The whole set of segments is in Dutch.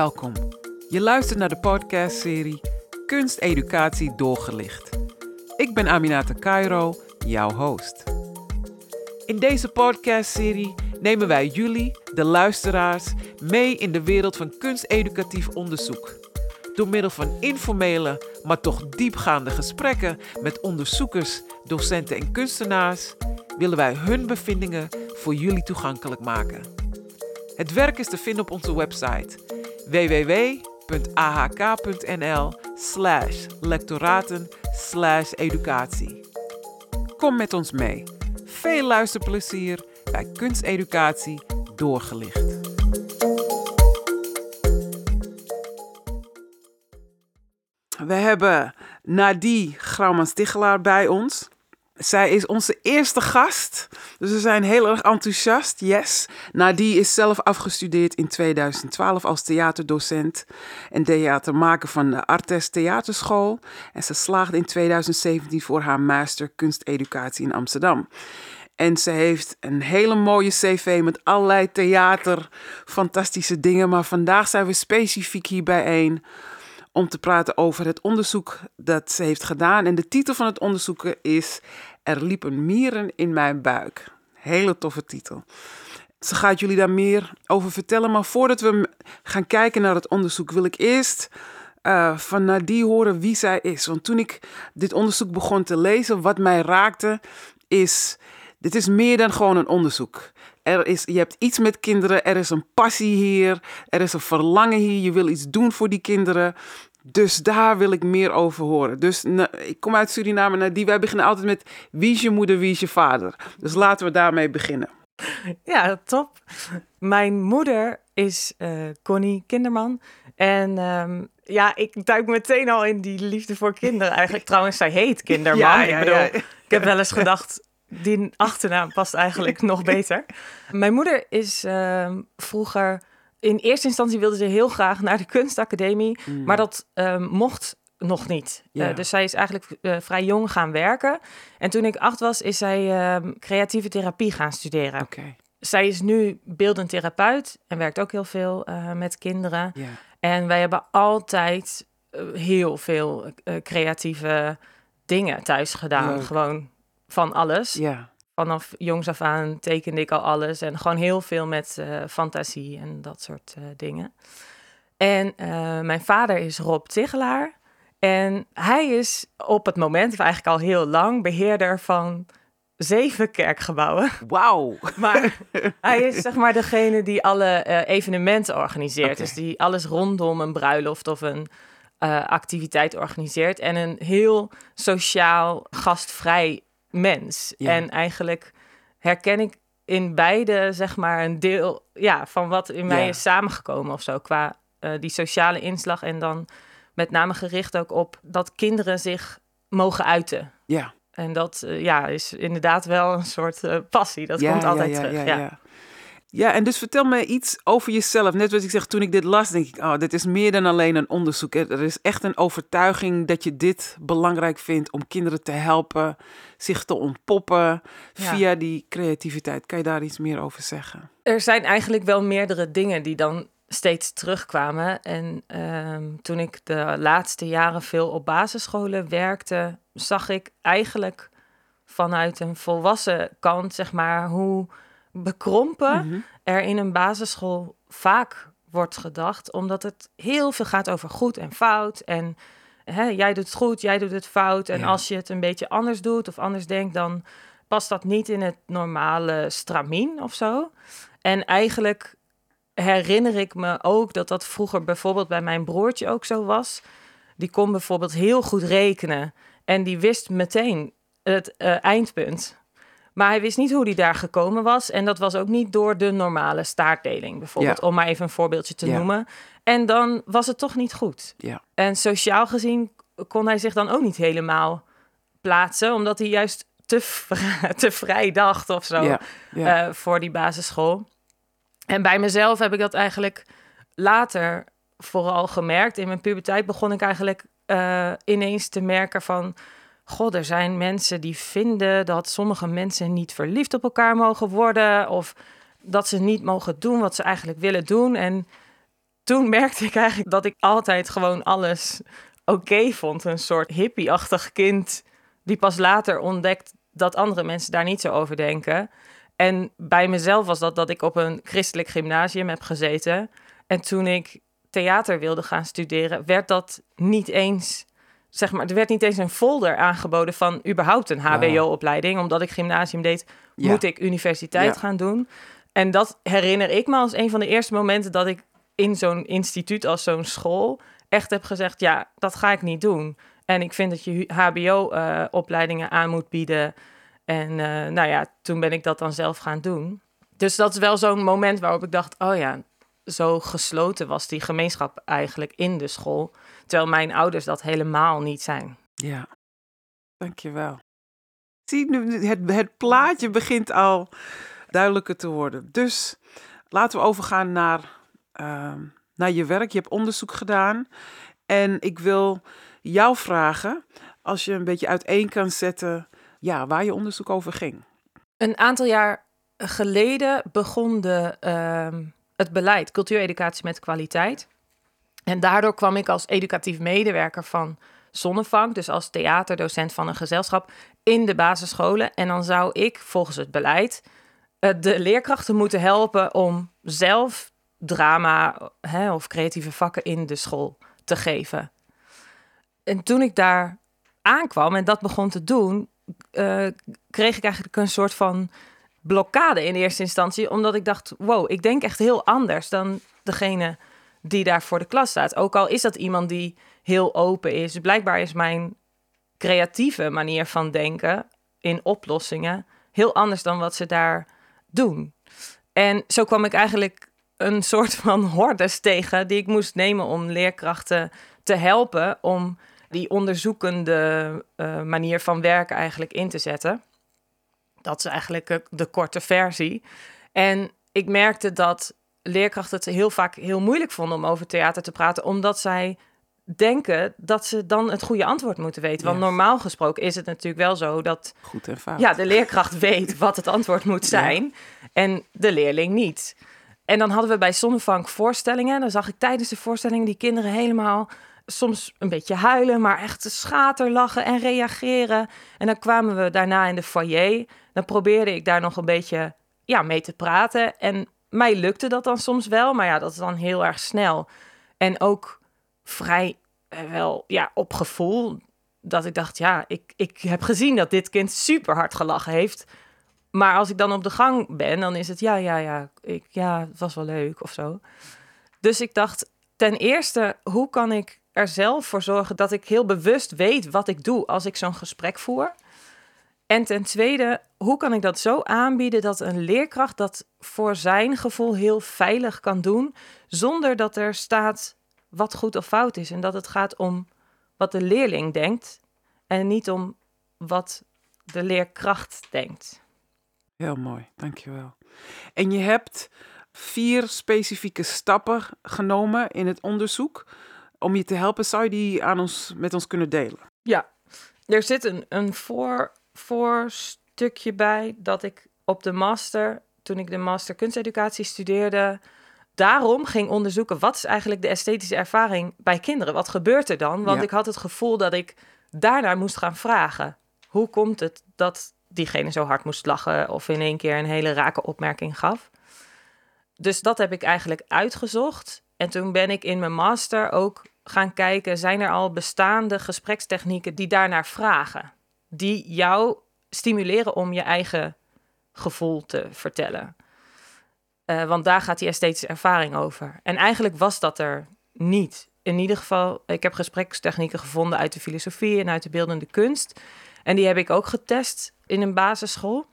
Welkom. Je luistert naar de podcastserie Kunsteducatie doorgelicht. Ik ben Aminata Cairo, jouw host. In deze podcastserie nemen wij jullie, de luisteraars, mee in de wereld van kunsteducatief onderzoek. Door middel van informele, maar toch diepgaande gesprekken met onderzoekers, docenten en kunstenaars willen wij hun bevindingen voor jullie toegankelijk maken. Het werk is te vinden op onze website www.ahk.nl slash lectoraten slash educatie. Kom met ons mee. Veel luisterplezier bij Kunsteducatie doorgelicht. We hebben Nadie Grauman-Stichelaar bij ons. Zij is onze eerste gast, dus we zijn heel erg enthousiast. Yes. Nadie is zelf afgestudeerd in 2012 als theaterdocent en theatermaker van de Artes Theaterschool. En ze slaagde in 2017 voor haar master kunsteducatie in Amsterdam. En ze heeft een hele mooie cv met allerlei theater, fantastische dingen. Maar vandaag zijn we specifiek hier bijeen om te praten over het onderzoek dat ze heeft gedaan. En de titel van het onderzoek is Er liepen mieren in mijn buik. Hele toffe titel. Ze gaat jullie daar meer over vertellen. Maar voordat we gaan kijken naar het onderzoek, wil ik eerst uh, van Nadie horen wie zij is. Want toen ik dit onderzoek begon te lezen, wat mij raakte, is. Dit is meer dan gewoon een onderzoek. Er is, je hebt iets met kinderen, er is een passie hier, er is een verlangen hier, je wil iets doen voor die kinderen. Dus daar wil ik meer over horen. Dus ik kom uit Suriname naar die. Wij beginnen altijd met wie is je moeder, wie is je vader. Dus laten we daarmee beginnen. Ja, top. Mijn moeder is uh, Connie Kinderman. En um, ja, ik duik meteen al in die liefde voor kinderen. Eigenlijk trouwens, zij heet Kinderman. Ja, ja, ik bedoel, ja, ik heb wel eens gedacht, die achternaam past eigenlijk nog beter. Mijn moeder is uh, vroeger in eerste instantie wilde ze heel graag naar de kunstacademie, mm. maar dat um, mocht nog niet. Uh, dus zij is eigenlijk uh, vrij jong gaan werken. En toen ik acht was, is zij uh, creatieve therapie gaan studeren. Okay. Zij is nu beeldend therapeut en werkt ook heel veel eh, met kinderen. Yeah. En wij hebben altijd heel veel creatieve dingen thuis gedaan. Leuk. Gewoon van alles. Ja vanaf jongs af aan tekende ik al alles. En gewoon heel veel met uh, fantasie en dat soort uh, dingen. En uh, mijn vader is Rob Tigelaar. En hij is op het moment, of eigenlijk al heel lang, beheerder van zeven kerkgebouwen. Wauw. Maar hij is zeg maar degene die alle evenementen organiseert. Okay. Dus die alles rondom een bruiloft of een activiteit organiseert. En een heel sociaal, gastvrij mens. Ja. En eigenlijk herken ik in beide, zeg maar, een deel ja, van wat in mij ja. is samengekomen of zo. Qua uh, die sociale inslag en dan met name gericht ook op dat kinderen zich mogen uiten. Ja. En dat uh, ja, is inderdaad wel een soort uh, passie. Dat ja, komt altijd terug. Ja, ja. En dus vertel me iets over jezelf. Net wat ik zeg, toen ik dit las, denk ik, oh, dit is meer dan alleen een onderzoek. Er is echt een overtuiging dat je dit belangrijk vindt om kinderen te helpen zich te ontpoppen via die creativiteit. Kan je daar iets meer over zeggen? Er zijn eigenlijk wel meerdere dingen die dan steeds terugkwamen. En um, toen ik de laatste jaren veel op basisscholen werkte, zag ik eigenlijk vanuit een volwassen kant, zeg maar, hoe bekrompen mm -hmm. er in een basisschool vaak wordt gedacht, omdat het heel veel gaat over goed en fout. En hè, jij doet het goed, jij doet het fout. En ja. als je het een beetje anders doet of anders denkt, dan past dat niet in het normale stramien of zo. En eigenlijk herinner ik me ook dat dat vroeger bijvoorbeeld bij mijn broertje ook zo was. Die kon bijvoorbeeld heel goed rekenen en die wist meteen het uh, eindpunt. Maar hij wist niet hoe hij daar gekomen was. En dat was ook niet door de normale staartdeling, bijvoorbeeld. Ja. Om maar even een voorbeeldje te ja. noemen. En dan was het toch niet goed. Ja. En sociaal gezien kon hij zich dan ook niet helemaal plaatsen, omdat hij juist te, vrij, te vrij dacht of zo uh, voor die basisschool. En bij mezelf heb ik dat eigenlijk later vooral gemerkt. In mijn puberteit begon ik eigenlijk uh, ineens te merken van God, er zijn mensen die vinden dat sommige mensen niet verliefd op elkaar mogen worden. Of dat ze niet mogen doen wat ze eigenlijk willen doen. En toen merkte ik eigenlijk dat ik altijd gewoon alles oké vond. Een soort hippie-achtig kind die pas later ontdekt dat andere mensen daar niet zo over denken. En bij mezelf was dat dat ik op een christelijk gymnasium heb gezeten. En toen ik theater wilde gaan studeren, werd dat niet eens. Zeg maar, er werd niet eens een folder aangeboden van überhaupt een HBO-opleiding. Omdat ik gymnasium deed, moet ik universiteit gaan doen. En dat herinner ik me als een van de eerste momenten dat ik in zo'n instituut als zo'n school echt heb gezegd: ja, dat ga ik niet doen. En ik vind dat je HBO-opleidingen aan moet bieden. En uh, nou ja, toen ben ik dat dan zelf gaan doen. Dus dat is wel zo'n moment waarop ik dacht: oh ja, zo gesloten was die gemeenschap eigenlijk in de school. Terwijl mijn ouders dat helemaal niet zijn. Ja, dankjewel. Zie, nu, het, het plaatje begint al duidelijker te worden. Dus laten we overgaan naar, uh, naar je werk. Je hebt onderzoek gedaan. En ik wil jou vragen, als je een beetje uiteen kan zetten, ja, waar je onderzoek over ging. Een aantal jaar geleden begon de, uh, het beleid cultuureducatie met kwaliteit. En daardoor kwam ik als educatief medewerker van Zonnevang, dus als theaterdocent van een gezelschap, in de basisscholen. En dan zou ik volgens het beleid eh, de leerkrachten moeten helpen om zelf drama hè, of creatieve vakken in de school te geven. En toen ik daar aankwam en dat begon te doen, uh, kreeg ik eigenlijk een soort van blokkade in eerste instantie, omdat ik dacht: wow, ik denk echt heel anders dan degene die daar voor de klas staat. Ook al is dat iemand die heel open is. Blijkbaar is mijn creatieve manier van denken in oplossingen heel anders dan wat ze daar doen. En zo kwam ik eigenlijk een soort van hordes tegen die ik moest nemen om leerkrachten te helpen om die onderzoekende uh, manier van werken eigenlijk in te zetten. Dat is eigenlijk de korte versie. En ik merkte dat leerkrachten het heel vaak heel moeilijk vonden om over theater te praten, omdat zij denken dat ze dan het goede antwoord moeten weten. Want normaal gesproken is het natuurlijk wel zo dat Goed. Ja, de leerkracht weet wat het antwoord moet zijn en de leerling niet. En dan hadden we bij Zonnevank voorstellingen. En dan zag ik tijdens de voorstelling die kinderen helemaal soms een beetje huilen, maar echt schaterlachen en reageren. En dan kwamen we daarna in de foyer. Dan probeerde ik daar nog een beetje ja, mee te praten. En mij lukte dat dan soms wel, maar ja, dat is dan heel erg snel. En ook vrij eh, wel ja, op gevoel. Dat ik dacht, ja, ik, ik heb gezien dat dit kind super hard gelachen heeft. Maar als ik dan op de gang ben, dan is het ja, ja, ja, ik, ja, het was wel leuk of zo. Dus ik dacht, ten eerste, hoe kan ik er zelf voor zorgen dat ik heel bewust weet wat ik doe als ik zo'n gesprek voer? En ten tweede, hoe kan ik dat zo aanbieden dat een leerkracht dat voor zijn gevoel heel veilig kan doen, zonder dat er staat wat goed of fout is. En dat het gaat om wat de leerling denkt en niet om wat de leerkracht denkt. Heel mooi, dankjewel. En je hebt vier specifieke stappen genomen in het onderzoek. Om je te helpen, zou je die aan ons, met ons kunnen delen? Ja, er zit een, een voor, voorstukje bij dat ik op de master, toen ik de master kunsteducatie studeerde, daarom ging onderzoeken wat is eigenlijk de esthetische ervaring bij kinderen. Wat gebeurt er dan? Want ik had het gevoel dat ik daarnaar moest gaan vragen. Hoe komt het dat diegene zo hard moest lachen of in één keer een hele rake opmerking gaf? Dus dat heb ik eigenlijk uitgezocht. En toen ben ik in mijn master ook gaan kijken, zijn er al bestaande gesprekstechnieken die daarnaar vragen? Die jou stimuleren om je eigen gevoel te vertellen. Uh, want daar gaat die esthetische ervaring over. En eigenlijk was dat er niet. In ieder geval, ik heb gesprekstechnieken gevonden uit de filosofie en uit de beeldende kunst. En die heb ik ook getest in een basisschool.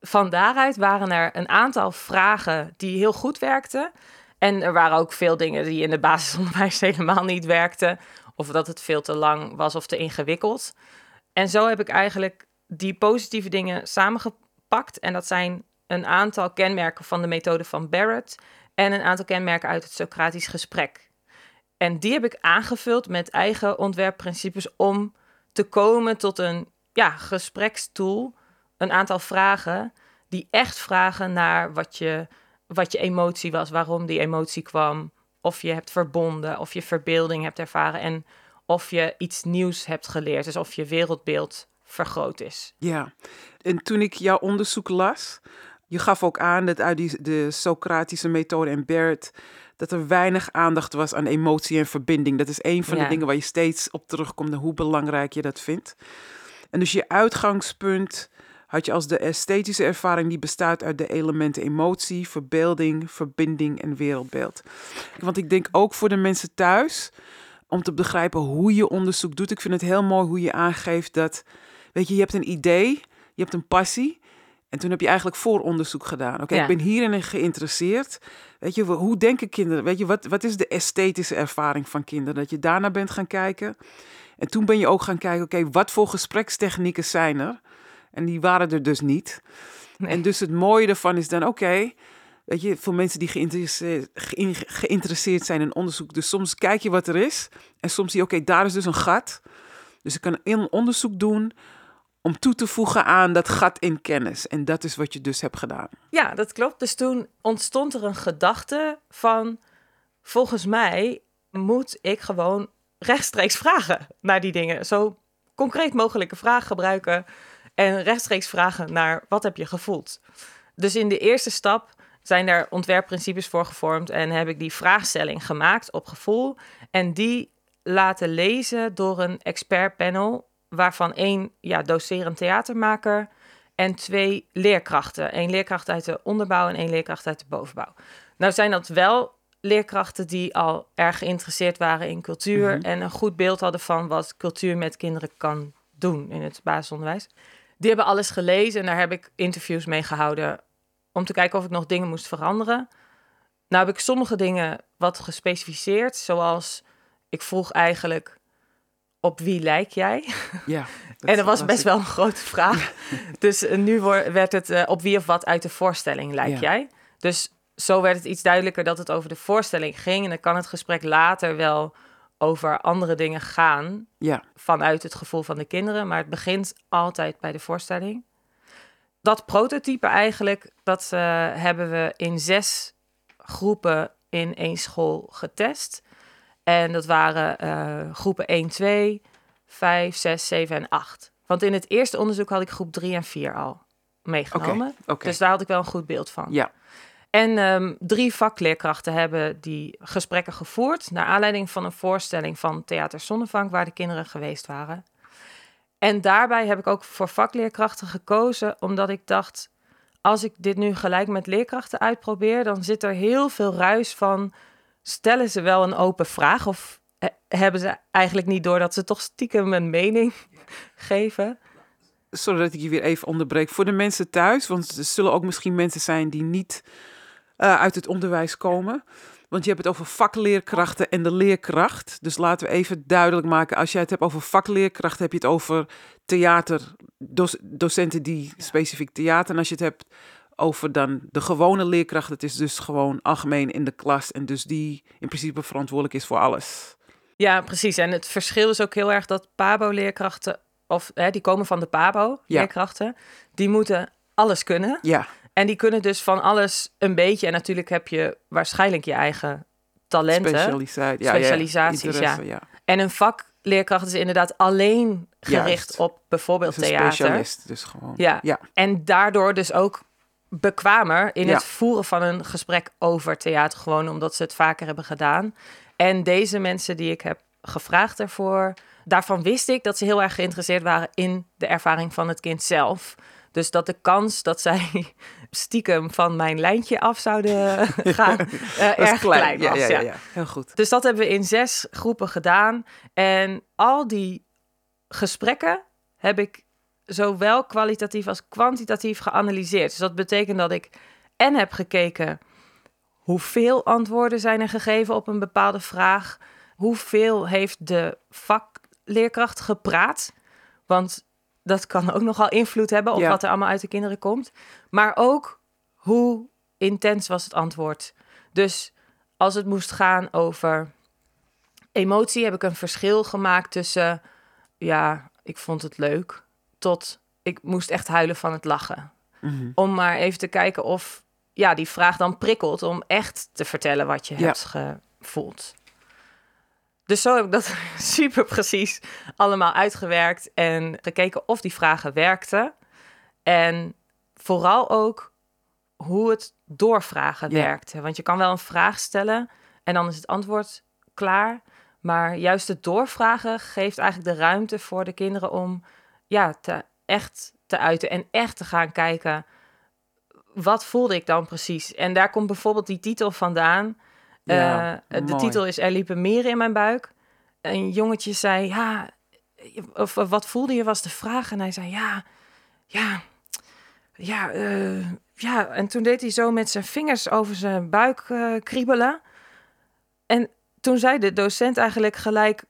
Van daaruit waren er een aantal vragen die heel goed werkten. En er waren ook veel dingen die in de basisonderwijs helemaal niet werkten. Of dat het veel te lang was of te ingewikkeld. En zo heb ik eigenlijk die positieve dingen samengepakt. En dat zijn een aantal kenmerken van de methode van Barrett en een aantal kenmerken uit het Socratisch gesprek. En die heb ik aangevuld met eigen ontwerpprincipes om te komen tot een ja, gesprekstoel, een aantal vragen die echt vragen naar wat je, wat je emotie was, waarom die emotie kwam, of je hebt verbonden, of je verbeelding hebt ervaren en of je iets nieuws hebt geleerd. Dus of je wereldbeeld vergroot is. Ja, en toen ik jouw onderzoek las, je gaf ook aan dat uit die, de Socratische methode en Barrett, dat er weinig aandacht was aan emotie en verbinding. Dat is een van de dingen waar je steeds op terugkomt en hoe belangrijk je dat vindt. En dus je uitgangspunt had je als de esthetische ervaring die bestaat uit de elementen emotie, verbeelding, verbinding en wereldbeeld. Want ik denk ook voor de mensen thuis, om te begrijpen hoe je onderzoek doet. Ik vind het heel mooi hoe je aangeeft dat, weet je, je hebt een idee, je hebt een passie. En toen heb je eigenlijk vooronderzoek gedaan. Oké, Ja. ik ben hierin geïnteresseerd. Weet je, hoe denken kinderen? Weet je, wat, wat is de esthetische ervaring van kinderen? Dat je daarna bent gaan kijken. En toen ben je ook gaan kijken, oké, wat voor gesprekstechnieken zijn er? En die waren er dus niet. Nee. En dus het mooie ervan is dan, oké, weet je, voor mensen die geïnteresseerd, geïn- geïnteresseerd zijn in onderzoek. Dus soms kijk je wat er is en soms zie je, oké, daar is dus een gat. Dus ik kan een onderzoek doen om toe te voegen aan dat gat in kennis. En dat is wat je dus hebt gedaan. Ja, dat klopt. Dus toen ontstond er een gedachte van... volgens mij moet ik gewoon rechtstreeks vragen naar die dingen. Zo concreet mogelijke vragen gebruiken... en rechtstreeks vragen naar wat heb je gevoeld. Dus in de eerste stap zijn daar ontwerpprincipes voor gevormd... en heb ik die vraagstelling gemaakt op gevoel... en die laten lezen door een expertpanel... waarvan één ja, docerend theatermaker en twee leerkrachten. Eén leerkracht uit de onderbouw en één leerkracht uit de bovenbouw. Nou zijn dat wel leerkrachten die al erg geïnteresseerd waren in cultuur... en een goed beeld hadden van wat cultuur met kinderen kan doen in het basisonderwijs. Die hebben alles gelezen en daar heb ik interviews mee gehouden... om te kijken of ik nog dingen moest veranderen. Nou heb ik sommige dingen wat gespecificeerd, zoals... ik vroeg eigenlijk, op wie lijk jij? Ja. en dat was best ik. wel een grote vraag. dus eh, nu werd het eh, op wie of wat uit de voorstelling lijk Ja. jij. Dus zo werd het iets duidelijker dat het over de voorstelling ging. En dan kan het gesprek later wel over andere dingen gaan Ja, vanuit het gevoel van de kinderen. Maar het begint altijd bij de voorstelling. Dat prototype eigenlijk, dat eh, hebben we in zes groepen in één school getest. En dat waren eh, groepen 1, 2, 5, 6, 7 en 8. Want in het eerste onderzoek had ik groep 3 en 4 al meegenomen. oké. Dus daar had ik wel een goed beeld van. Ja, En ehm, drie vakleerkrachten hebben die gesprekken gevoerd... naar aanleiding van een voorstelling van Theater Zonnevank... waar de kinderen geweest waren. En daarbij heb ik ook voor vakleerkrachten gekozen... omdat ik dacht, als ik dit nu gelijk met leerkrachten uitprobeer... dan zit er heel veel ruis van... stellen ze wel een open vraag... of eh, hebben ze eigenlijk niet door dat ze toch stiekem een mening geven... sorry dat ik je weer even onderbreek. Voor de mensen thuis, want er zullen ook misschien mensen zijn die niet eh, uit het onderwijs komen. Want je hebt het over vakleerkrachten en de leerkracht. Dus laten we even duidelijk maken. Als jij het hebt over vakleerkrachten, heb je het over theaterdocenten die specifiek theater. En als je het hebt over dan de gewone leerkracht, het is dus gewoon algemeen in de klas. En dus die in principe verantwoordelijk is voor alles. Ja, precies. En het verschil is ook heel erg dat PABO-leerkrachten, of hè, die komen van de PABO-leerkrachten, die moeten alles kunnen. Ja, En die kunnen dus van alles een beetje. En natuurlijk heb je waarschijnlijk je eigen talenten. specialisatie. Ja, Specialisaties, ja. En een vakleerkracht is inderdaad alleen gericht Juist. op bijvoorbeeld een theater. specialist, dus gewoon. Ja. ja. En daardoor dus ook bekwamer in het voeren van een gesprek over theater. Gewoon omdat ze het vaker hebben gedaan. En deze mensen die ik heb gevraagd daarvoor... daarvan wist ik dat ze heel erg geïnteresseerd waren in de ervaring van het kind zelf. Dus dat de kans dat zij stiekem van mijn lijntje af zouden gaan... eh, Dat is erg klein, was. ja, ja. ja, ja. Heel goed. Dus dat hebben we in zes groepen gedaan. En al die gesprekken heb ik zowel kwalitatief als kwantitatief geanalyseerd. Dus dat betekent dat ik en heb gekeken hoeveel antwoorden zijn er gegeven op een bepaalde vraag. Hoeveel heeft de vakleerkracht gepraat? Want dat kan ook nogal invloed hebben op Ja. wat er allemaal uit de kinderen komt. Maar ook hoe intens was het antwoord. Dus als het moest gaan over emotie, heb ik een verschil gemaakt tussen, ja, ik vond het leuk, tot ik moest echt huilen van het lachen. Mhm. Om maar even te kijken of ja, die vraag dan prikkelt om echt te vertellen wat je Ja. hebt voelt. Dus zo heb ik dat super precies allemaal uitgewerkt en gekeken of die vragen werkten. En vooral ook hoe het doorvragen Ja. werkte. Want je kan wel een vraag stellen en dan is het antwoord klaar. Maar juist het doorvragen geeft eigenlijk de ruimte voor de kinderen om ja, te, echt te uiten en echt te gaan kijken. Wat voelde ik dan precies? En daar komt bijvoorbeeld die titel vandaan. Ja, Eh, de titel is Er liepen mieren in mijn buik. Een jongetje zei, ja, of wat voelde je was de vraag. En hij zei, ja, ja, ja, eh, ja. En toen deed hij zo met zijn vingers over zijn buik eh, kriebelen. En toen zei de docent eigenlijk gelijk,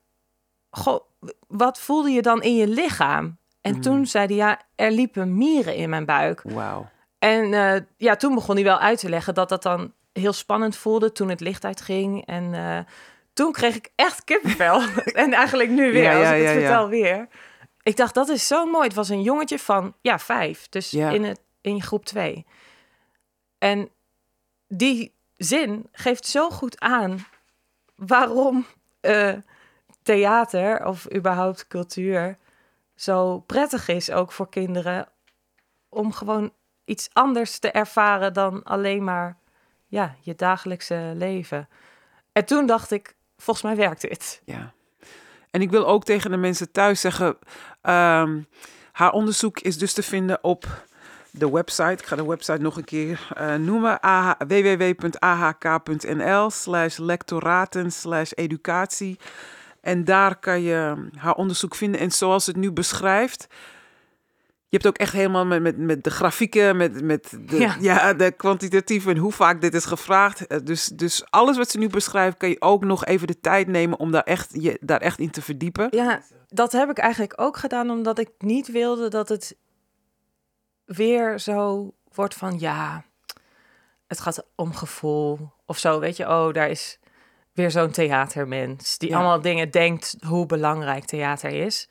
goh, wat voelde je dan in je lichaam? En Mm. toen zei hij, ja, er liepen mieren in mijn buik. Wauw. En ja, toen begon hij wel uit te leggen dat dat dan heel spannend voelde toen het licht uitging. En eh, toen kreeg ik echt kippenvel. en eigenlijk nu weer, Ja, als ja, ik het ja, vertel weer. Ik dacht, dat is zo mooi. Het was een jongetje van, ja, vijf. Dus Ja. in, het, in groep twee. En die zin geeft zo goed aan waarom eh, theater of überhaupt cultuur zo prettig is ook voor kinderen om gewoon iets anders te ervaren dan alleen maar ja, je dagelijkse leven. En toen dacht ik, volgens mij werkt dit. Ja. En ik wil ook tegen de mensen thuis zeggen, ehm, haar onderzoek is dus te vinden op de website. Ik ga de website nog een keer eh, noemen. AH www.ahk.nl slash lectoraten slash educatie. En daar kan je haar onderzoek vinden. En zoals het nu beschrijft... Je hebt ook echt helemaal met, met, met de grafieken, met, met de, Ja. ja. de kwantitatieve en hoe vaak dit is gevraagd. Eh, Dus, dus alles wat ze nu beschrijft, kan je ook nog even de tijd nemen om daar echt, je daar echt in te verdiepen. Ja, dat heb ik eigenlijk ook gedaan omdat ik niet wilde dat het weer zo wordt van ja, het gaat om gevoel of zo. Weet je, oh, daar is weer zo'n theatermens die Ja. allemaal dingen denkt hoe belangrijk theater is.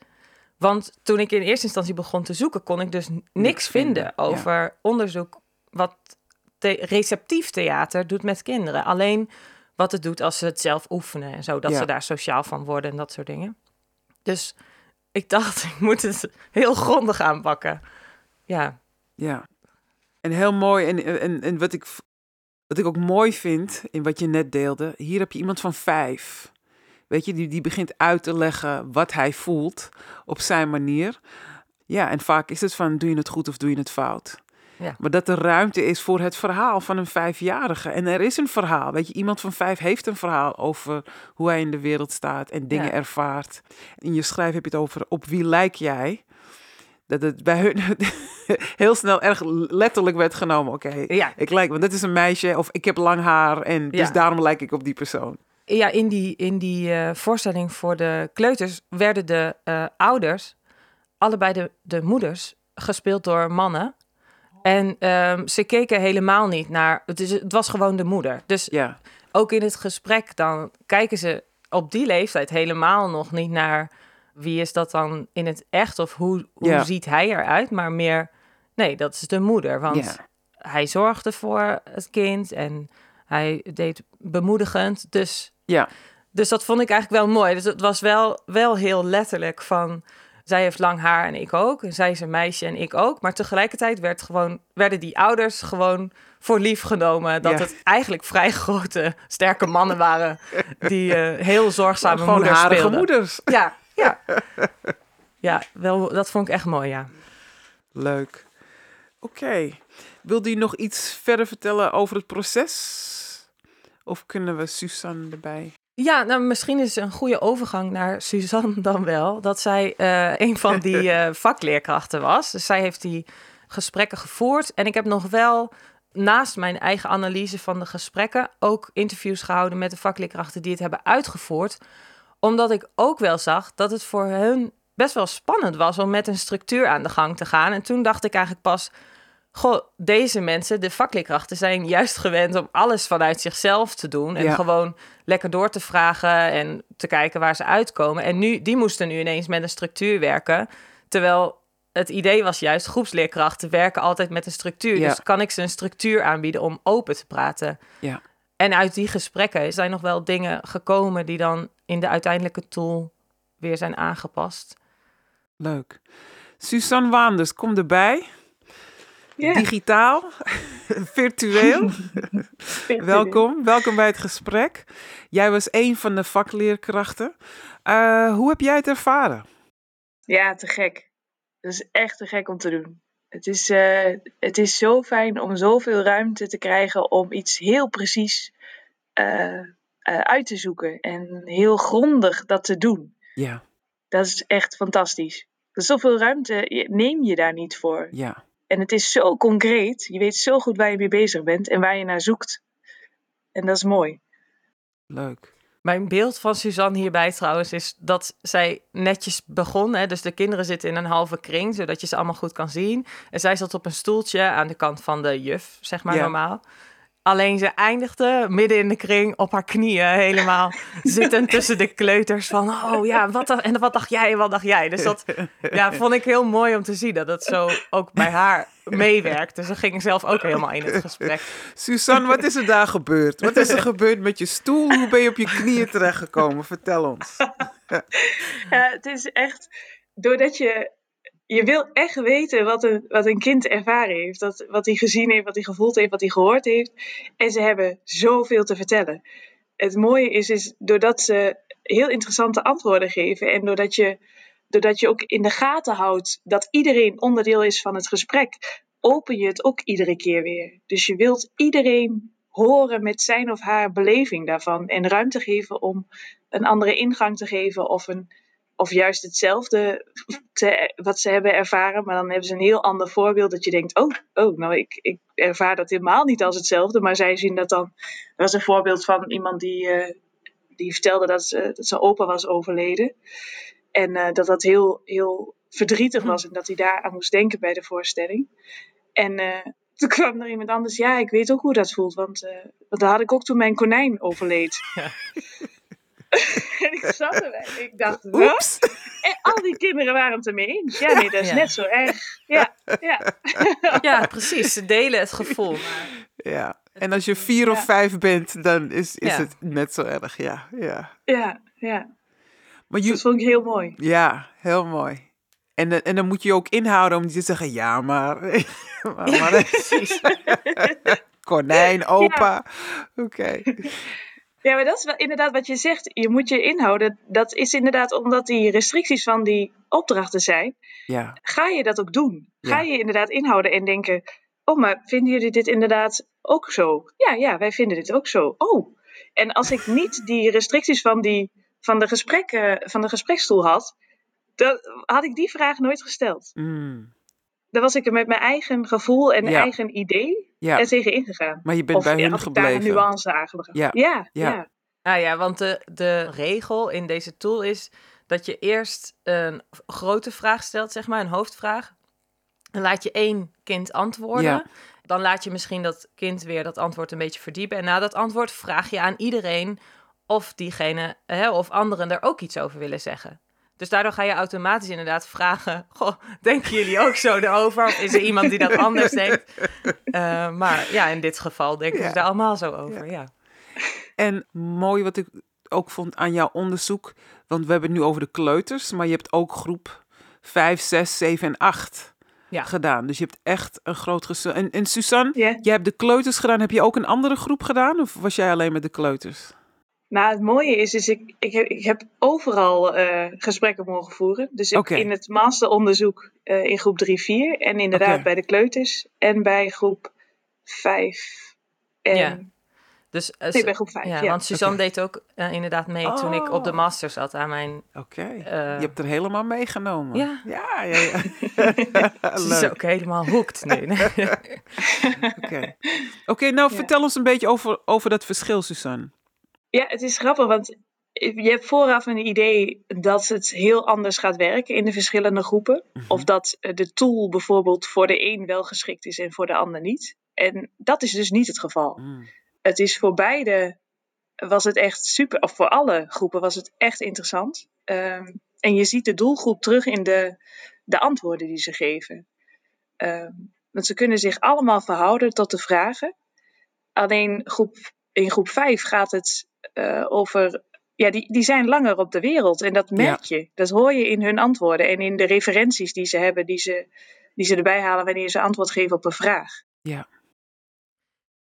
Want toen ik in eerste instantie begon te zoeken, kon ik dus niks, vinden, vinden, ja. over onderzoek wat the- receptief theater doet met kinderen. Alleen wat het doet als ze het zelf oefenen en zo, dat Ja. ze daar sociaal van worden en dat soort dingen. Dus ik dacht, ik moet het heel grondig aanpakken. Ja, Ja. En heel mooi. En, en, en wat, ik, wat ik ook mooi vind in wat je net deelde. Hier heb je iemand van vijf. Weet je, die, die begint uit te leggen wat hij voelt op zijn manier. Ja, en vaak is het van, doe je het goed of doe je het fout? Ja. Maar dat er ruimte is voor het verhaal van een vijfjarige. En er is een verhaal. Weet je, iemand van vijf heeft een verhaal over hoe hij in de wereld staat en dingen Ja. ervaart. In je schrijf heb je het over op wie lijk jij? Dat het bij hun heel snel erg letterlijk werd genomen. Oké, ja. ik lijk, want dat is een meisje of ik heb lang haar en dus daarom lijk ik op die persoon. Ja in die, in die eh, voorstelling voor de kleuters werden de eh, ouders, allebei de, de moeders, gespeeld door mannen. En ehm, ze keken helemaal niet naar. Het, is, het was gewoon de moeder. Dus Ja, ook in het gesprek dan kijken ze op die leeftijd helemaal nog niet naar wie is dat dan in het echt of hoe, hoe Ja. ziet hij eruit, maar meer nee, dat is de moeder, want ja, hij zorgde voor het kind en hij deed bemoedigend, dus ja, dus dat vond ik eigenlijk wel mooi. Dus het was wel, wel heel letterlijk van... Zij heeft lang haar en ik ook. En zij is een meisje en ik ook. Maar tegelijkertijd werd gewoon, werden die ouders gewoon voor lief genomen. Dat Ja. het eigenlijk vrij grote, sterke mannen waren... die eh, heel zorgzame gewoon moeders harige speelden. moeders. Ja, ja. Ja, wel, dat vond ik echt mooi, ja. Leuk. Oké, wilde je nog iets verder vertellen over het proces? Of kunnen we Suzanne erbij? Ja, nou misschien is een goede overgang naar Suzanne dan wel. Dat zij eh, een van die eh, vakleerkrachten was. Dus zij heeft die gesprekken gevoerd. En ik heb nog wel naast mijn eigen analyse van de gesprekken ook interviews gehouden met de vakleerkrachten die het hebben uitgevoerd. Omdat ik ook wel zag dat het voor hun best wel spannend was om met een structuur aan de gang te gaan. En toen dacht ik eigenlijk pas, goh, deze mensen, de vakleerkrachten, zijn juist gewend om alles vanuit zichzelf te doen. En Ja. gewoon lekker door te vragen en te kijken waar ze uitkomen. En nu, die moesten nu ineens met een structuur werken. Terwijl het idee was juist, groepsleerkrachten werken altijd met een structuur. Ja. Dus kan ik ze een structuur aanbieden om open te praten. Ja. En uit die gesprekken zijn nog wel dingen gekomen die dan in de uiteindelijke tool weer zijn aangepast. Leuk. Suzanne Waanders, kom erbij. Ja. Digitaal, virtueel. Welkom, welkom bij het gesprek. Jij was een van de vakleerkrachten. Eh, hoe heb jij het ervaren? Ja, te gek. Dat is echt te gek om te doen. Het is, eh, het is zo fijn om zoveel ruimte te krijgen om iets heel precies eh, uit te zoeken. En heel grondig dat te doen. Ja, Dat is echt fantastisch. Zoveel ruimte neem je daar niet voor. ja, En het is zo concreet. Je weet zo goed waar je mee bezig bent en waar je naar zoekt. En dat is mooi. leuk. Mijn beeld van Suzanne hierbij trouwens is dat zij netjes begon. Hè? Dus de kinderen zitten in een halve kring, zodat je ze allemaal goed kan zien. En zij zat op een stoeltje aan de kant van de juf, zeg maar Ja. normaal. Alleen ze eindigde midden in de kring op haar knieën, helemaal zittend tussen de kleuters van... Oh ja, wat, en wat dacht jij en wat dacht jij? Dus dat ja, vond ik heel mooi om te zien, dat het zo ook bij haar meewerkt. Dus ze ging zelf ook helemaal in het gesprek. Suzanne, wat is er daar gebeurd? Wat is er gebeurd met je stoel? Hoe ben je op je knieën terechtgekomen? Vertel ons. Ja, het is echt doordat je. Je wil echt weten wat een, wat een kind ervaren heeft. Dat, wat hij gezien heeft, wat hij gevoeld heeft, wat hij gehoord heeft. En ze hebben zoveel te vertellen. Het mooie is, is doordat ze heel interessante antwoorden geven. En doordat je, doordat je ook in de gaten houdt dat iedereen onderdeel is van het gesprek. Open je het ook iedere keer weer. Dus je wilt iedereen horen met zijn of haar beleving daarvan. En ruimte geven om een andere ingang te geven of, een, of juist hetzelfde te, wat ze hebben ervaren. Maar dan hebben ze een heel ander voorbeeld dat je denkt, oh, oh nou ik, ik ervaar dat helemaal niet als hetzelfde. Maar zij zien dat dan, er was een voorbeeld van iemand die, eh, die vertelde dat, ze, dat zijn opa was overleden. En eh, dat dat heel, heel verdrietig was en dat hij daar aan moest denken bij de voorstelling. En eh, toen kwam er iemand anders, ja, ik weet ook hoe dat voelt, want, want dat had ik ook toen mijn konijn overleed. Ja. En ik zat erbij. Ik dacht, wat? Oeps. En al die kinderen waren het ermee eens. Ja, nee, dat is Ja. net zo erg. Ja, ja. Ja, precies. Ze delen het gevoel. Maar Ja. En als je vier of vijf bent, dan is, is Ja. het net zo erg. Ja, ja. Ja, ja. Maar je, Dat vond ik heel mooi. Ja, heel mooi. En, dan- en dan moet je je ook inhouden om niet te zeggen, ja, maar... maar, maar precies. konijn, opa. Oké. Ja, maar dat is wel inderdaad wat je zegt. Je moet je inhouden. Dat is inderdaad omdat die restricties van die opdrachten zijn. Ja, Ga je dat ook doen? Ga Ja. je inderdaad inhouden en denken... Oh, maar vinden jullie dit inderdaad ook zo? Ja, ja, wij vinden dit ook zo. Oh. En als ik niet die restricties van, die, van, de, gesprekken, van de gespreksstoel had... Dan had ik die vraag nooit gesteld. Mm, Dan was ik er met mijn eigen gevoel en Ja. eigen idee ja. er tegen ingegaan. Maar je bent of bij ja, hun ik daar een gebleven. nuance aangebracht. Ja. Ja, Ja. ja. Nou ja, want de, de regel in deze tool is dat je eerst een grote vraag stelt, zeg maar, een hoofdvraag. Dan laat je één kind antwoorden. Ja. Dan laat je misschien dat kind weer dat antwoord een beetje verdiepen. En na dat antwoord vraag je aan iedereen of diegene hè, of anderen er ook iets over willen zeggen. Dus daardoor ga je automatisch inderdaad vragen: Goh, denken jullie ook zo erover? Of is er iemand die dat anders denkt? Eh, maar ja, in dit geval denken Ja. ze daar allemaal zo over. Ja. En mooi wat ik ook vond aan jouw onderzoek, want we hebben het nu over de kleuters, maar je hebt ook groep 5, 6, 7 en 8 Ja. gedaan. Dus je hebt echt een groot gezel. En, en Suzanne, jij hebt de kleuters gedaan. Heb je ook een andere groep gedaan of was jij alleen met de kleuters? Nou, het mooie is, is ik, ik, heb, ik heb overal eh, gesprekken mogen voeren. Dus ik, in het masteronderzoek eh, in groep 3, 4. En inderdaad bij de kleuters. En bij groep 5. En, Ja. Dus, Nee, bij groep 5. ja, Ja, want Suzanne deed ook inderdaad mee toen ik op de Oh. master zat aan mijn... Oké, je hebt er helemaal meegenomen. Ja. ja, ja. ja. Ze is ook helemaal hooked nu. Oké, Oké, nou Ja. vertel ons een beetje over, over dat verschil, Suzanne. Ja, het is grappig, want je hebt vooraf een idee dat het heel anders gaat werken in de verschillende groepen. Of dat eh, de tool bijvoorbeeld voor de een wel geschikt is en voor de ander niet. En dat is dus niet het geval. Mm, Het is voor beide, was het echt super, of voor alle groepen was het echt interessant. Ehm, en je ziet de doelgroep terug in de, de antwoorden die ze geven. Ehm, want ze kunnen zich allemaal verhouden tot de vragen. Alleen groep in groep 5 gaat het eh, over. Ja, die, die zijn langer op de wereld. En dat merk je. Dat hoor je in hun antwoorden en in de referenties die ze hebben, die ze, die ze erbij halen wanneer ze antwoord geven op een vraag. Ja.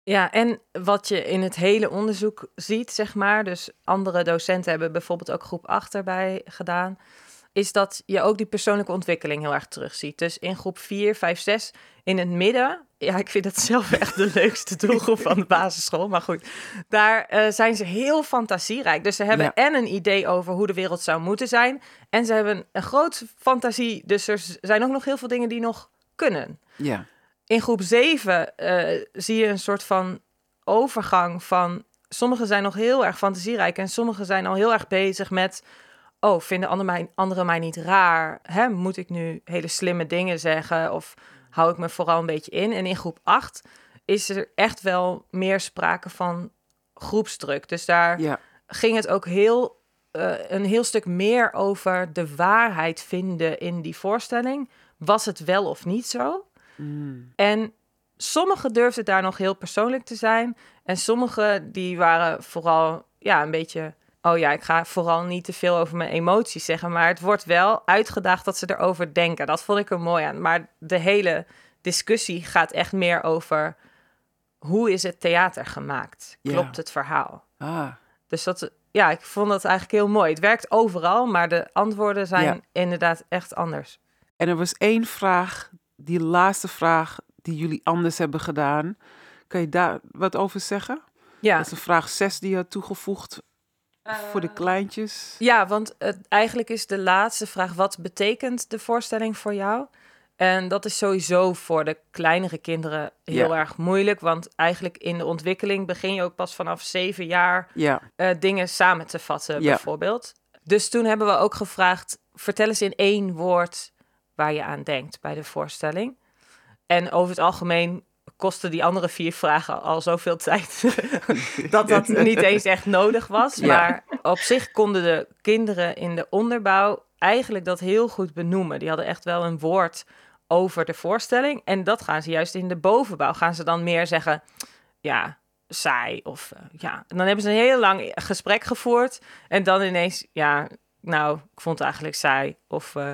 Ja, en wat je in het hele onderzoek ziet, zeg maar, dus andere docenten hebben bijvoorbeeld ook groep 8 erbij gedaan, is dat je ook die persoonlijke ontwikkeling heel erg terugziet. Dus in groep 4, 5, 6, in het midden, ja, ik vind het zelf echt de leukste doelgroep van de basisschool, maar goed, daar uh, zijn ze heel fantasierijk. Dus ze hebben en een idee over hoe de wereld zou moeten zijn, en ze hebben een groot fantasie, dus er zijn ook nog heel veel dingen die nog kunnen. Ja. In groep 7 uh, eh, zie je een soort van overgang van. Sommigen zijn nog heel erg fantasierijk en sommigen zijn al heel erg bezig met. Oh, vinden anderen mij, anderen mij niet raar? Hè? Moet ik nu hele slimme dingen zeggen? Of hou ik me vooral een beetje in? En in groep 8 is er echt wel meer sprake van groepsdruk. Dus daar ja. ging het ook heel, uh, een heel stuk meer over de waarheid vinden in die voorstelling. Was het wel of niet zo? Mm. En sommigen durfden daar nog heel persoonlijk te zijn. En sommigen die waren vooral ja, een beetje... Oh ja, ik ga vooral niet te veel over mijn emoties zeggen. Maar het wordt wel uitgedaagd dat ze erover denken. Dat vond ik er mooi aan. Maar de hele discussie gaat echt meer over... Hoe is het theater gemaakt? Klopt het verhaal? Ah. Dus dat, ja, ik vond dat eigenlijk heel mooi. Het werkt overal, maar de antwoorden zijn inderdaad echt anders. En er was één vraag die laatste vraag die jullie anders hebben gedaan. Kan je daar wat over zeggen? Ja. Dat is een vraag 6 die je had toegevoegd voor de eh, kleintjes. Ja, want het, eigenlijk is de laatste vraag: wat betekent de voorstelling voor jou? En dat is sowieso voor de kleinere kinderen heel erg moeilijk. Want eigenlijk in de ontwikkeling begin je ook pas vanaf zeven jaar ja. uh, dingen samen te vatten, ja. bijvoorbeeld. Dus toen hebben we ook gevraagd: vertel eens in één woord waar je aan denkt bij de voorstelling. En over het algemeen kosten die andere vier vragen al zoveel tijd dat dat niet eens echt nodig was. Maar op zich konden de kinderen in de onderbouw eigenlijk dat heel goed benoemen. Die hadden echt wel een woord over de voorstelling. En dat gaan ze juist in de bovenbouw. Gaan ze dan meer zeggen, ja, saai. Of uh, ja, en dan hebben ze een heel lang gesprek gevoerd. En dan ineens, ja, nou, ik vond het eigenlijk saai. Of uh,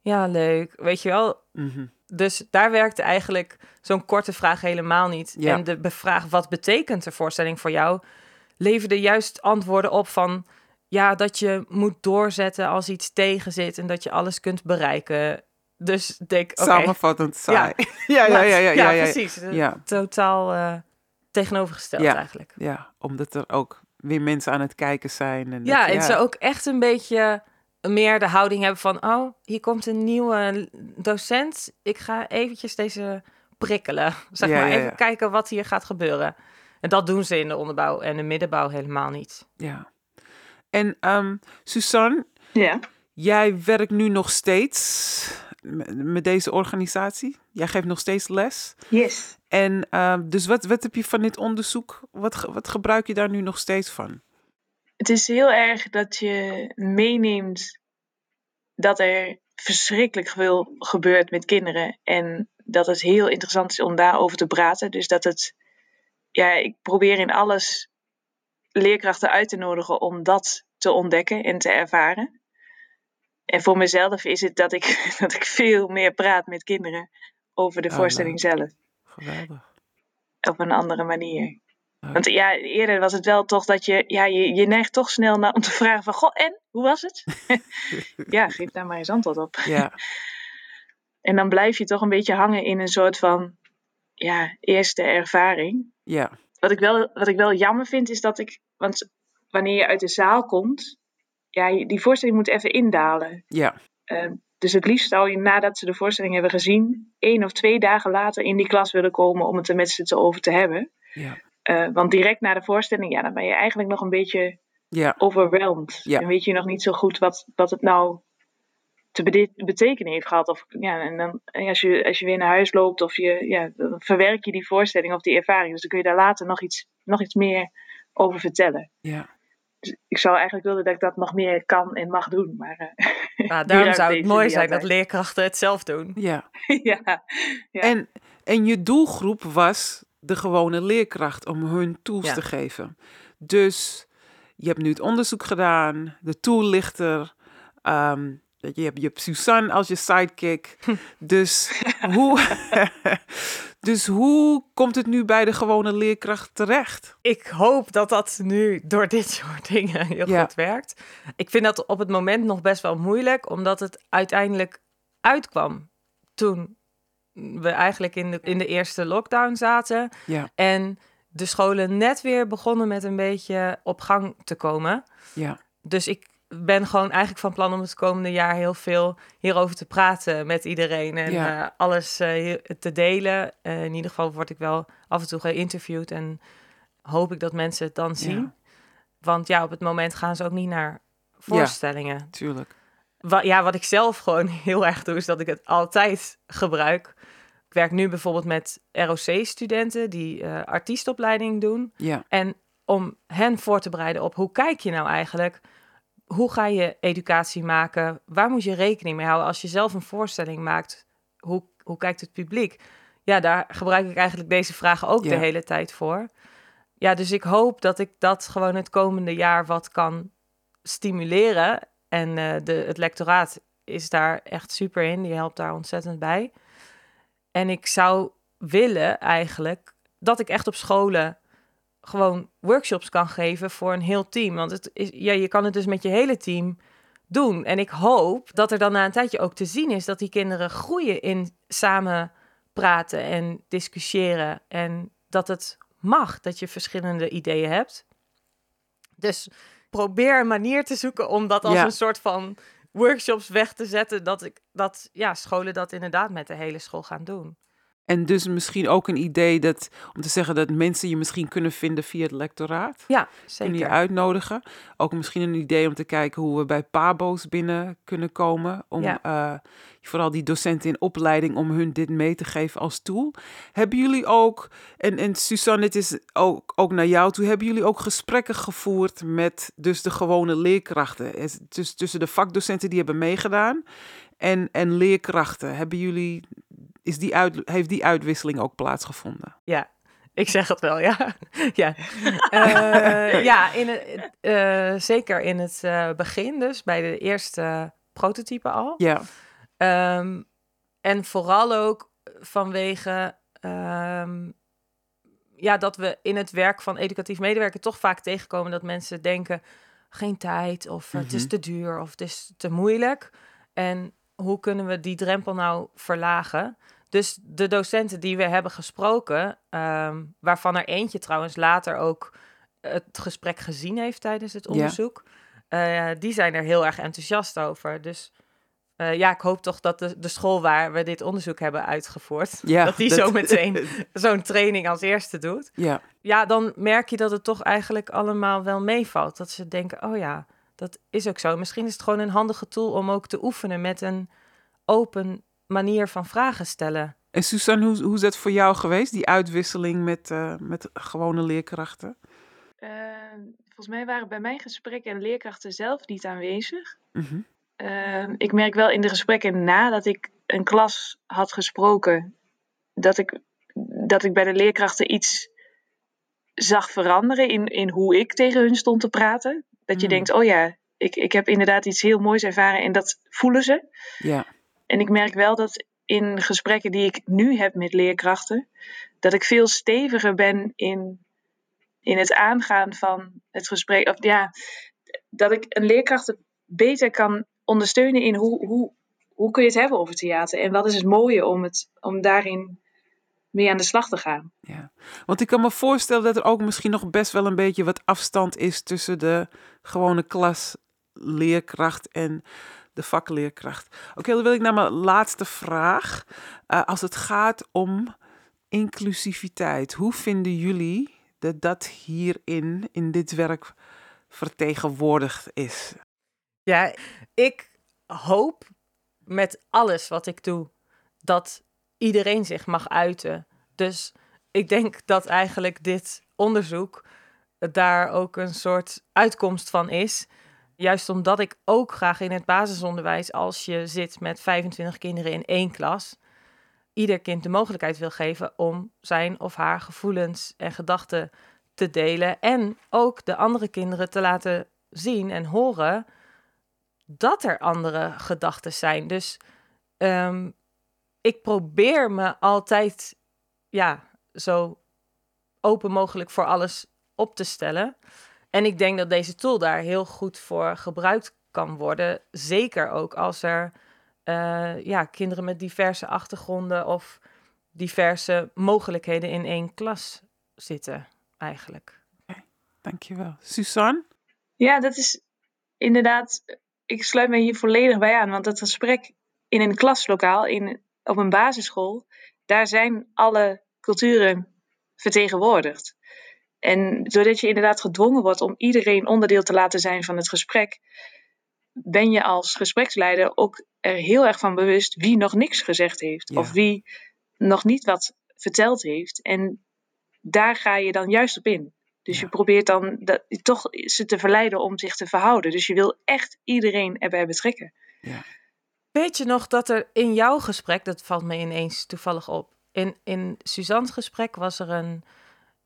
ja, leuk. Weet je wel? Mhm. Dus daar werkte eigenlijk zo'n korte vraag helemaal niet. Ja. En de vraag, wat betekent de voorstelling voor jou? Leverde juist antwoorden op van... ja, dat je moet doorzetten als iets tegen zit... en dat je alles kunt bereiken. Dus denk, okay. Samenvattend saai. Ja, ja, ja, ja, ja, ja, ja, precies. Ja. Totaal uh, tegenovergesteld ja. eigenlijk. Ja, omdat er ook weer mensen aan het kijken zijn. En ja, en ze ook echt een beetje meer de houding hebben van... oh, hier komt een nieuwe docent. Ik ga eventjes deze prikkelen. Zeg Ja, maar, ja, even ja. kijken wat hier gaat gebeuren. En dat doen ze in de onderbouw en de middenbouw helemaal niet. Ja. En um, Suzanne, Ja. jij werkt nu nog steeds met deze organisatie. Jij geeft nog steeds les. Yes. En um, dus wat, wat heb je van dit onderzoek? Wat, wat gebruik je daar nu nog steeds van? Het is heel erg dat je meeneemt dat er verschrikkelijk veel gebeurt met kinderen. En dat het heel interessant is om daarover te praten. Dus dat het, ja, ik probeer in alles leerkrachten uit te nodigen om dat te ontdekken en te ervaren. En voor mezelf is het dat ik, dat ik veel meer praat met kinderen over de Ah, voorstelling zelf. Geweldig. Op een andere manier. Ja. Want ja, eerder was het wel toch dat je, ja, je, je neigt toch snel naar om te vragen van, goh, en, hoe was het? ja, geef daar maar eens antwoord op. Ja, En dan blijf je toch een beetje hangen in een soort van, ja, eerste ervaring. ja, Wat ik wel, wat ik wel jammer vind is dat ik, want wanneer je uit de zaal komt, ja, die voorstelling moet even indalen. ja, Eh, dus het liefst zou je nadat ze de voorstelling hebben gezien, één of twee dagen later in die klas willen komen om het er met z'n te over te hebben. ja, Eh, want direct na de voorstelling, ja, dan ben je eigenlijk nog een beetje ja, overwhelmed. Ja. En weet je nog niet zo goed wat, wat het nou te betekenen heeft gehad. Of, ja, en dan, en als, je, als je weer naar huis loopt of je, ja, dan verwerk je die voorstelling of die ervaring. Dus dan kun je daar later nog iets, nog iets meer over vertellen. ja. Dus ik zou eigenlijk willen dat ik dat nog meer kan en mag doen. Maar eh, Nou, daarom zou het mooi zijn dat leerkrachten het zelf doen. ja. ja, ja. En, en je doelgroep was de gewone leerkracht om hun tools Ja. te geven. Dus je hebt nu het onderzoek gedaan, de tool ligt er. ehm, je, hebt, je hebt Suzanne als je sidekick. dus, hoe, dus hoe komt het nu bij de gewone leerkracht terecht? Ik hoop dat dat nu door dit soort dingen heel Ja. goed werkt. Ik vind dat op het moment nog best wel moeilijk, omdat het uiteindelijk uitkwam toen we eigenlijk in de, in de eerste lockdown zaten. Ja, En de scholen net weer begonnen met een beetje op gang te komen. ja, Dus ik ben gewoon eigenlijk van plan om het komende jaar heel veel hierover te praten met iedereen. En Ja. eh, alles eh, te delen. Eh, in ieder geval word ik wel af en toe geïnterviewd. En hoop ik dat mensen het dan zien. Ja. Want ja, op het moment gaan ze ook niet naar voorstellingen. tuurlijk. Wa- ja, wat ik zelf gewoon heel erg doe, is dat ik het altijd gebruik. Ik werk nu bijvoorbeeld met ROC-studenten die eh, artiestopleiding doen. Ja, En om hen voor te bereiden op hoe kijk je nou eigenlijk? Hoe ga je educatie maken? Waar moet je rekening mee houden als je zelf een voorstelling maakt? Hoe, hoe kijkt het publiek? Ja, daar gebruik ik eigenlijk deze vragen ook Ja. de hele tijd voor. Ja, dus ik hoop dat ik dat gewoon het komende jaar wat kan stimuleren. En eh, de, het lectoraat is daar echt super in. Die helpt daar ontzettend bij. En ik zou willen eigenlijk dat ik echt op scholen gewoon workshops kan geven voor een heel team. Want het is, ja, je kan het dus met je hele team doen. En ik hoop dat er dan na een tijdje ook te zien is dat die kinderen groeien in samen praten en discussiëren. En dat het mag dat je verschillende ideeën hebt. Dus probeer een manier te zoeken om dat als Ja. een soort van workshops weg te zetten. Dat, ik, dat ja, scholen dat inderdaad met de hele school gaan doen. En dus misschien ook een idee dat, om te zeggen dat mensen je misschien kunnen vinden via het lectoraat. Ja, Kunnen je zeker. uitnodigen. Ook misschien een idee om te kijken hoe we bij Pabo's binnen kunnen komen. Om Ja. eh, vooral die docenten in opleiding om hun dit mee te geven als tool. Hebben jullie ook, en, en Suzanne, dit is ook, ook naar jou toe, hebben jullie ook gesprekken gevoerd met dus de gewone leerkrachten? Dus tussen de vakdocenten die hebben meegedaan en, en leerkrachten. Hebben jullie, is die uit, heeft die uitwisseling ook plaatsgevonden? Ja, ik zeg het wel, ja. ja, Eh, ja in het, eh, zeker in het eh, begin dus, bij de eerste prototype al. Ja, Ehm, en vooral ook vanwege ehm, ja, dat we in het werk van educatief medewerker toch vaak tegenkomen dat mensen denken geen tijd of het is Mhm. te duur of het is te moeilijk. En hoe kunnen we die drempel nou verlagen? Dus de docenten die we hebben gesproken, ehm, waarvan er eentje trouwens later ook het gesprek gezien heeft tijdens het Ja. onderzoek, eh, die zijn er heel erg enthousiast over. Dus eh, ja, ik hoop toch dat de, de school waar we dit onderzoek hebben uitgevoerd, ja dat die zo meteen zo'n training als eerste doet. Ja, Ja, dan merk je dat het toch eigenlijk allemaal wel meevalt. Dat ze denken, oh ja, dat is ook zo. Misschien is het gewoon een handige tool om ook te oefenen met een open manier van vragen stellen. En Suzanne, hoe, hoe is dat voor jou geweest, die uitwisseling met, eh, met gewone leerkrachten? Eh, volgens mij waren bij mijn gesprekken leerkrachten zelf niet aanwezig. Mhm. Eh, ik merk wel in de gesprekken nadat ik een klas had gesproken, dat ik, dat ik bij de leerkrachten iets zag veranderen in, in hoe ik tegen hun stond te praten. Dat je Hmm. denkt, oh ja, ik, ik heb inderdaad iets heel moois ervaren en dat voelen ze. Ja, En ik merk wel dat in gesprekken die ik nu heb met leerkrachten, dat ik veel steviger ben in, in het aangaan van het gesprek. Of ja, dat ik een leerkracht beter kan ondersteunen in hoe, hoe, hoe kun je het hebben over theater. En wat is het mooie om, het, om daarin mee aan de slag te gaan. ja. Want ik kan me voorstellen dat er ook misschien nog best wel een beetje wat afstand is tussen de gewone klasleerkracht en de vakleerkracht. Oké, dan wil ik naar mijn laatste vraag. Eh, als het gaat om inclusiviteit, hoe vinden jullie dat dat hierin, in dit werk, vertegenwoordigd is? Ja, ik hoop met alles wat ik doe dat iedereen zich mag uiten. Dus ik denk dat eigenlijk dit onderzoek daar ook een soort uitkomst van is. Juist omdat ik ook graag in het basisonderwijs, als je zit met 25 kinderen in één klas, ieder kind de mogelijkheid wil geven om zijn of haar gevoelens en gedachten te delen. En ook de andere kinderen te laten zien en horen dat er andere gedachten zijn. Dus ehm, ik probeer me altijd ja, zo open mogelijk voor alles op te stellen. En ik denk dat deze tool daar heel goed voor gebruikt kan worden. Zeker ook als er uh, ja, kinderen met diverse achtergronden of diverse mogelijkheden in één klas zitten, eigenlijk. Okay, dankjewel. Suzanne? Ja, dat is inderdaad, ik sluit me hier volledig bij aan, want dat gesprek in een klaslokaal, in, op een basisschool, daar zijn alle culturen vertegenwoordigd. En doordat je inderdaad gedwongen wordt om iedereen onderdeel te laten zijn van het gesprek, ben je als gespreksleider ook er heel erg van bewust wie nog niks gezegd heeft. Of wie nog niet wat verteld heeft. En daar ga je dan juist op in. Dus je probeert dan dat, toch ze te verleiden om zich te verhouden. Dus je wil echt iedereen erbij betrekken. Ja. Weet je nog dat er in jouw gesprek, dat valt me ineens toevallig op. In, in Suzanne's gesprek was er een,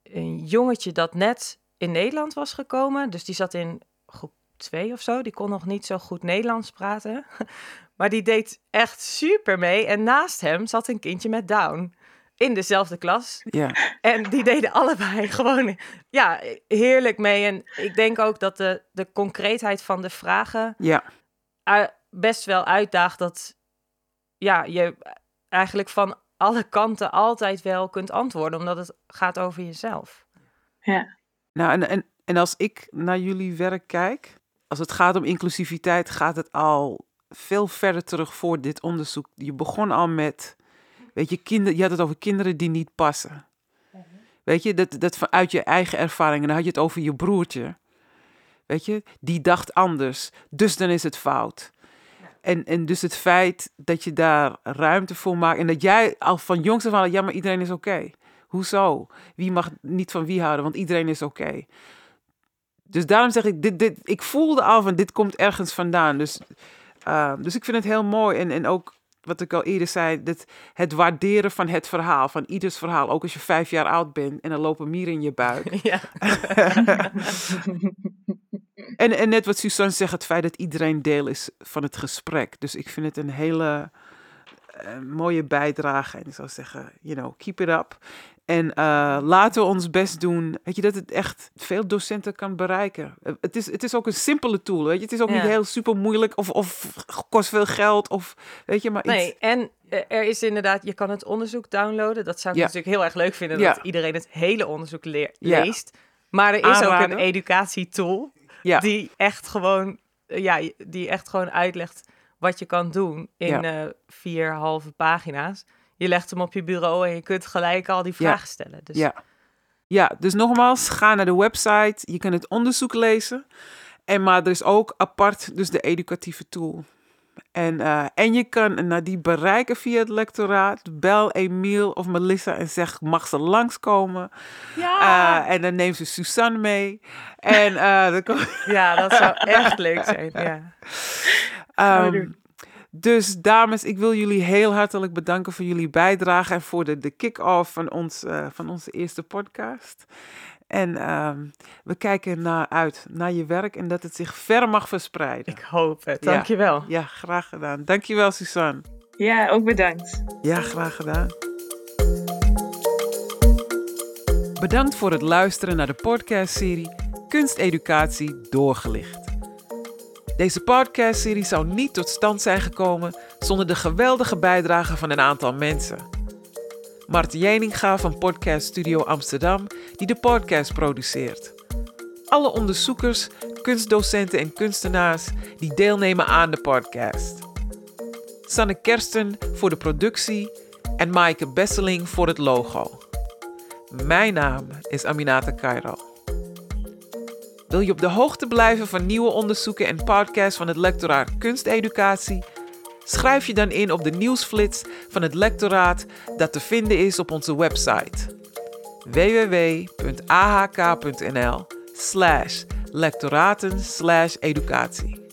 een jongetje dat net in Nederland was gekomen. Dus die zat in groep twee of zo. Die kon nog niet zo goed Nederlands praten. Maar die deed echt super mee. En naast hem zat een kindje met Down. In dezelfde klas. Ja. En die deden allebei gewoon ja, heerlijk mee. En ik denk ook dat de, de concreetheid van de vragen ja. Best wel uitdaagt dat ja, je eigenlijk van alle kanten altijd wel kunt antwoorden, omdat het gaat over jezelf. Ja. Nou, en, en, en als ik naar jullie werk kijk, als het gaat om inclusiviteit, gaat het al veel verder terug voor dit onderzoek. Je begon al met, weet je, kinderen, je had het over kinderen die niet passen. Weet je, dat, dat vanuit je eigen ervaringen. Dan had je het over je broertje. Weet je, die dacht anders. Dus dan is het fout. En, en dus het feit dat je daar ruimte voor maakt. En dat jij al van jongs af aan, ja, maar iedereen is oké. Hoezo? Wie mag niet van wie houden? Want iedereen is oké. Dus daarom zeg ik, dit, dit, ik voelde al van dit komt ergens vandaan. Dus, uh, dus ik vind het heel mooi. En, en ook wat ik al eerder zei, dit, het waarderen van het verhaal, van ieders verhaal. Ook als je vijf jaar oud bent en er lopen mieren in je buik. Ja. en, en net wat Suzanne zegt, het feit dat iedereen deel is van het gesprek. Dus ik vind het een hele uh, mooie bijdrage. En ik zou zeggen, you know, keep it up. En uh, laten we ons best doen. Weet je, dat het echt veel docenten kan bereiken. Uh, het, is, het is ook een simpele tool. Weet je, het is ook ja. niet heel super moeilijk of, of kost veel geld. Of, weet je, maar nee, en uh, er is inderdaad, je kan het onderzoek downloaden. Dat zou ik ja. natuurlijk heel erg leuk vinden, ja. dat iedereen het hele onderzoek le leest. Maar er is Aanraden. ook een educatietool die echt gewoon, ja, die echt gewoon uitlegt wat je kan doen in vier halve pagina's je legt hem op je bureau en je kunt gelijk al die vragen stellen. Dus. Ja. ja, dus nogmaals, ga naar de website. Je kunt het onderzoek lezen. En maar er is ook apart dus de educatieve tool. En, uh, en je kan Nadie bereiken via het lectoraat. Bel Emiel of Melissa en zeg, mag ze langskomen? Ja. Uh, en dan neemt ze Suzanne mee. En, uh, dan kom... Ja, dat zou echt leuk zijn. Ja. Um, dus dames, ik wil jullie heel hartelijk bedanken voor jullie bijdrage en voor de, de kick-off van, ons, uh, van onze eerste podcast. En uh, we kijken naar uit naar je werk en dat het zich ver mag verspreiden. Ik hoop het. Dankjewel. Ja, ja graag gedaan. Dankjewel, Suzanne. Ja, ook bedankt. Ja, graag gedaan. Bedankt voor het luisteren naar de podcastserie Kunsteducatie doorgelicht. Deze podcastserie zou niet tot stand zijn gekomen zonder de geweldige bijdrage van een aantal mensen. Mart Jeninga van Podcast Studio Amsterdam, die de podcast produceert. Alle onderzoekers, kunstdocenten en kunstenaars die deelnemen aan de podcast. Sanne Kersten voor de productie en Maaike Besseling voor het logo. Mijn naam is Aminata Cairo. Wil je op de hoogte blijven van nieuwe onderzoeken en podcasts van het lectoraat Kunsteducatie? Schrijf je dan in op de nieuwsflits van het lectoraat dat te vinden is op onze website www.ahk.nl slash lectoraten educatie.